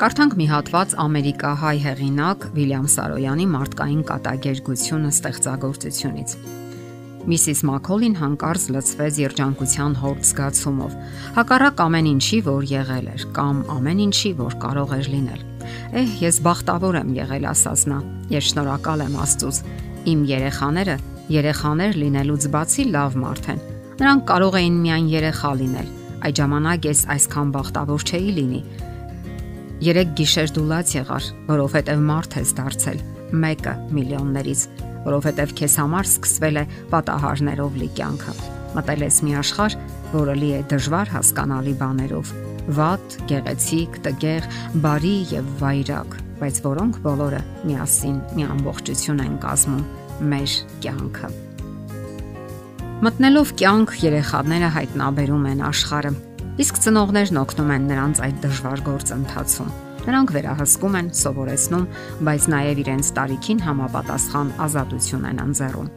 Կարդանք մի հատված ամերիկահայ հեղինակ Վիլյամ Սարոյանի մարդկային կատակերգությունը ստեղծագործությունից։ Միսիս Մակոլին հանկարծ լցվեց երջանկության հորձ զգացումով։ Հակառակ ամեն ինչի, որ եղել էր, կամ ամեն ինչի, որ կարող էր լինել։ Էհ, ես բախտավոր եմ եղել, ասաց նա։ Ես շնորհակալ եմ Աստծուց։ Իմ երեխաները երեխաներ լինելուց բացի լավ մարդ են։ Նրանք կարող էին միայն երեխա լինել։ Այդ ժամանակ ես այսքան բախտավոր չէի լինի Երեք գիշեր դուլաց եղար, որովհետև մարդ ես դարձել, մեկը միլիոններից, որովհետև քեզ համար սկսվել է պատահարներով լի կյանքը։ Մտել ես մի աշխարհ, որը լի է դժվար հասկանալի բաներով՝ վատ, գեղեցիկ, տգեղ, բարի եւ վայրակ, բայց որոնք բոլորը միասին մի ամբողջություն են կազմում մեր կյանքը։ Մտնելով կյանք երեխաները հայտնաբերում են աշխարհը իսկ ծնողներն օգնում են նրանց այդ դժվար գործընթացում։ Նրանք վերահսկում են, սովորեցնում, բայց նաև իրենց տարիքին համապատասխան ազատություն են ընձեռում։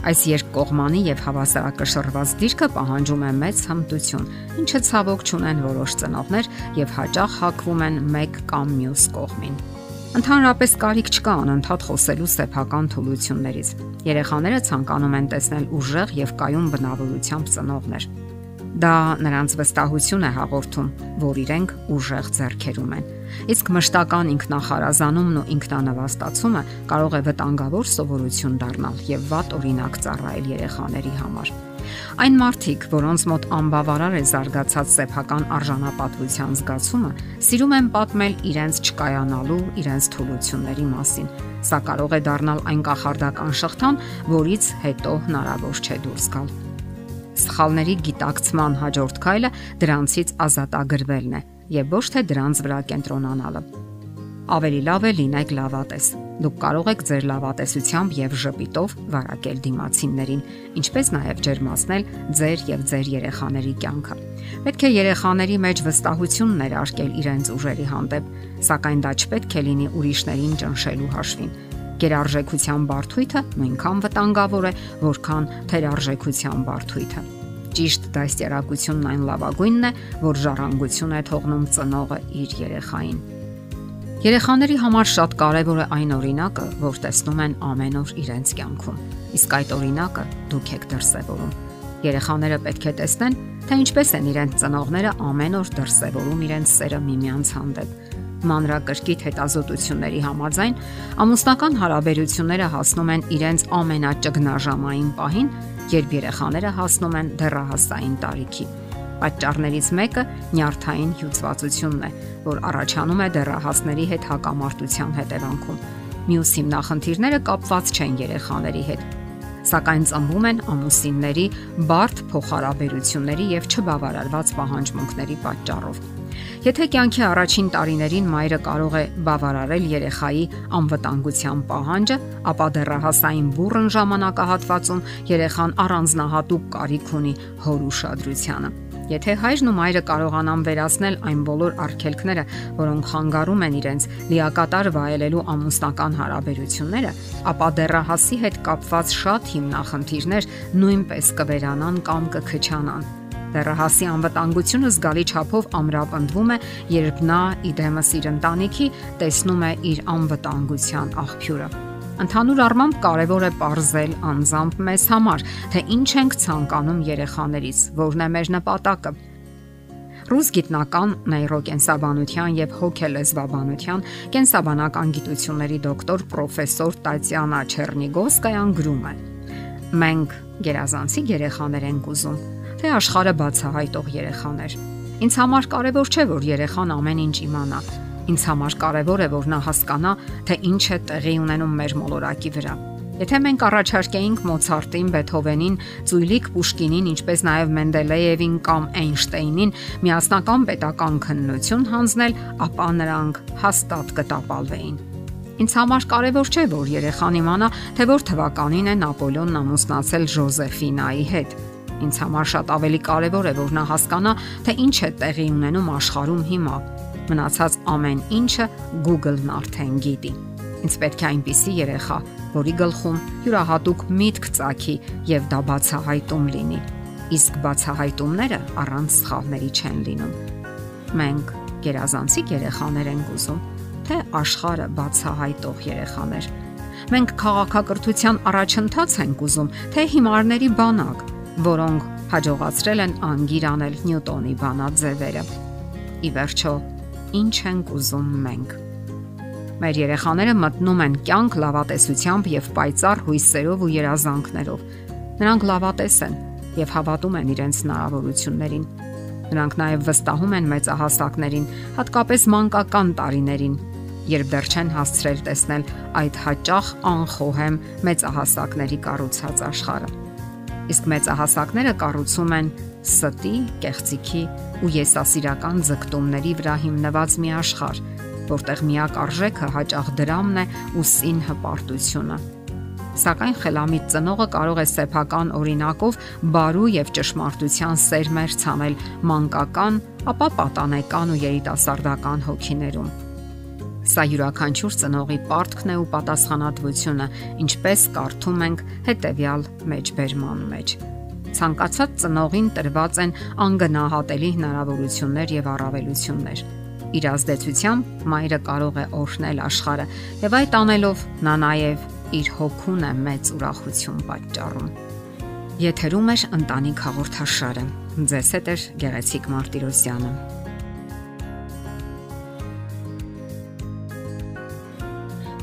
Այս երկկողմանի եւ հավասարակշռված դիրքը պահանջում է մեծ հմտություն, ինչը ցավոք չունեն որոշ ծնողներ եւ հաճախ հակվում են մեկ կամ մյուս կողմին։ Ընդհանրապես կարիք չկա անընդհատ խոսելու սեփական թուլություններից։ Երեխաները ցանկանում են տեսնել ուժեղ եւ կայուն բնավորությամբ ծնողներ։ Դա նրանց վստահություն է հաղորդում, որ իրենք ուժեղ ձեռքերում են։ Իսկ մշտական ինքնախարազանումն ու ինքնանվաստացումը կարող է վտանգավոր սովորություն դառնալ եւ վատ օրինակ ծառայել երեխաների համար։ Այն մարդիկ, որոնց մոտ անբավարար է զարգացած սեփական արժանապատվության զգացումը, սիրում են պատմել իրենց չկայանալու, իրենց թուլությունների մասին։ Սա կարող է դառնալ այն կախարդական շղթան, որից հետո հնարավոր չէ դուրս գալ սխալների գիտակցման հաջորդ քայլը դրանցից ազատագրվելն է եւ ոչ թե դրանց վրա կենտրոնանալը։ Ավելի լավ է լինեք լավատես։ Դուք կարող եք ձեր լավատեսությամբ եւ ժպիտով վարակել դիմացիններին, ինչպես նաեւ ջերմացնել ձեր եւ ձեր երեխաների կյանքը։ Պետք է երեխաների մեջ վստահություն ներարկել իրենց ուժերի հանդեպ, սակայն դա չպետք է լինի ուրիշներին ճնշելու հաշվին Գերարժեքության բարթույթը նույնքան վտանգավոր է, որքան թերարժեքության բարթույթը։ Ճիշտ դաստիարակությունն այն լավագույնն է, որ ժառանգություն է թողնում ծնողը իր երեխային։ Երեխաների համար շատ կարևոր է այն օրինակը, որ տեսնում են ամեն օր իրենց կյանքում։ Իսկ այդ օրինակը դուք եք դրսևորում։ Երեխաները պետք է տեսնեն, թե ինչպես են իրենց ծնողները ամեն օր դրսևորում իրենց սերը միմյանց հանդեպ մանրակրկիտ հետազոտությունների համաձայն ամուսնական հարաբերությունները հասնում են իրենց ամենաճգնաժամային պահին, երբ երեխաները հասնում են դեռահասային տարիքի։ Պատճառներից մեկը նյարդային հյուծվածությունն է, որ առաջանում է դեռահասների հետ հակամարտության հետևանքում։ Մյուս հիմնախնդիրները կապված չեն երեխաների հետ, սակայն ծնվում են ամուսինների բարդ փոխհարաբերությունների եւ չբավարարված պահանջմունքների պատճառով։ Եթե կյանքի առաջին տարիներին մայրը կարող է բավարարել երեխայի անվտանգության պահանջը, ապա դեռահասային բուրըն ժամանակահատվածում երեխան առանձնահատուկ կարիք ունի հոր ուշադրությանը։ Եթե հայրն ու մայրը կարողանան վերացնել այն բոլոր արգելքները, որոնք խանգարում են իրենց լիակատար վայելելու ամուսնական հարաբերությունները, ապա դեռահասի հետ կապված շատ հիմնախնդիրներ նույնպես կվերանան կամ կքչանան Դեռահասի անվտանգությունը զգալի չափով ամրապնդվում է, երբ նա իդեմս իր ընտանիքի տեսնում է իր անվտանգության աղբյուրը։ Ընդհանուր առմամբ կարևոր է ողրզել անձամբ մեզ համար, թե ինչ ենք ցանկանում երեխաներից, որն է մեր նպատակը։ Ռուս գիտնական նեյրոկենսաբանության եւ հոգելեզվաբանության կենսաբանական գիտությունների դոկտոր պրոֆեսոր Տատյանա Չեռնիգովսկայան գրում է. Մենք գերազանցի երեխաներ ենք ուզում թե աշխարհը բացահայտող երեխաներ։ Ինձ համար կարևոր չէ, որ երեխան ամեն ինչ իմանա։ Ինձ համար կարևոր է, որ նա հասկանա, թե ինչ է տեղի ունենում մեր մոլորակի վրա։ Եթե մենք առաջարկեինք Մոցարտին, Բեթհովենին, Ծույլիկ Պուշկինին, ինչպես նաև Մենդելեևին կամ Էյնշտեյնին միասնական պետական քննություն հանձնել, ապա նրանք հաստատ կտապալվեին։ Ինձ համար կարևոր չէ, որ երեխան իմանա, թե որ թվականին է Նապոլեոնն ամուսնացել Ժոզեֆինայի հետ Ինձ համար շատ ավելի կարևոր է, որ նա հասկանա, թե ինչ է տեղի ունենում աշխարհում հիմա։ Մնացած ամեն ինչը Google-ն արդեն գիտի։ Ինձ պետք է այնպիսի երեխա, որի գլխում յուրահատուկ միտք ծագի եւ դա բացահայտում լինի։ Իսկ բացահայտումները առանց սխալների չեն լինում։ Մենք գերազանցիկ երեխաներ ենք ուզում, թե աշխարը բացահայտող երեխաներ։ Մենք քաղաքակրթության առաջընթաց ենք ուզում, թե հիմարների բանակ, որոնք հաջողացրել են անգիր անել Նյուտոնի բանաձևերը։ Ի վերջո, ինչ ենք ուզում մենք։ Մեր երեխաները մտնում են կյանք լավատեսությամբ եւ պայծառ հույսերով ու երազանքներով։ Նրանք լավատես են եւ հավատում են իրենց հնարավորություններին։ Նրանք նաև վստահում են մեծահասակներին, հատկապես մանկական տարիներին, երբ դեռ չեն հասցրել տեսնել այդ հաճախ անխոհեմ մեծահասակների կառուցած աշխարհը։ Իսկ մեծահասակները կառուցում են ստի, կեղծիքի ու եսասիրական ձգտումների վրա հիմնված մի աշխարհ, որտեղ միակ արժեքը հաճախ դրամն է ու սին հպարտությունը։ Սակայն խելամիտ ծնողը կարող է սեփական օրինակով բարու եւ ճշմարտության սերմեր ցանել մանկական, ապա պատանեկան ու երիտասարդական հոգիներում։ Սա յուրաքանչյուր ծնողի պարտքն է ու պատասխանատվությունը, ինչպես կարդում ենք հետեւյալ մեջբերման մեջ։ Ցանկացած ծնողին տրված են անգնահատելի հնարավորություններ եւ առավելություններ. Իր ազդեցությամբ մայրը կարող է օրհնել աշխարհը եւ այդ անելով նա նաեւ իր հոգուն է մեծ ուրախություն պատճառում։ Եթերում է ընտանիք հաղորդաշարը։ Ձեզ հետ է Գեղեցիկ Մարտիրոսյանը։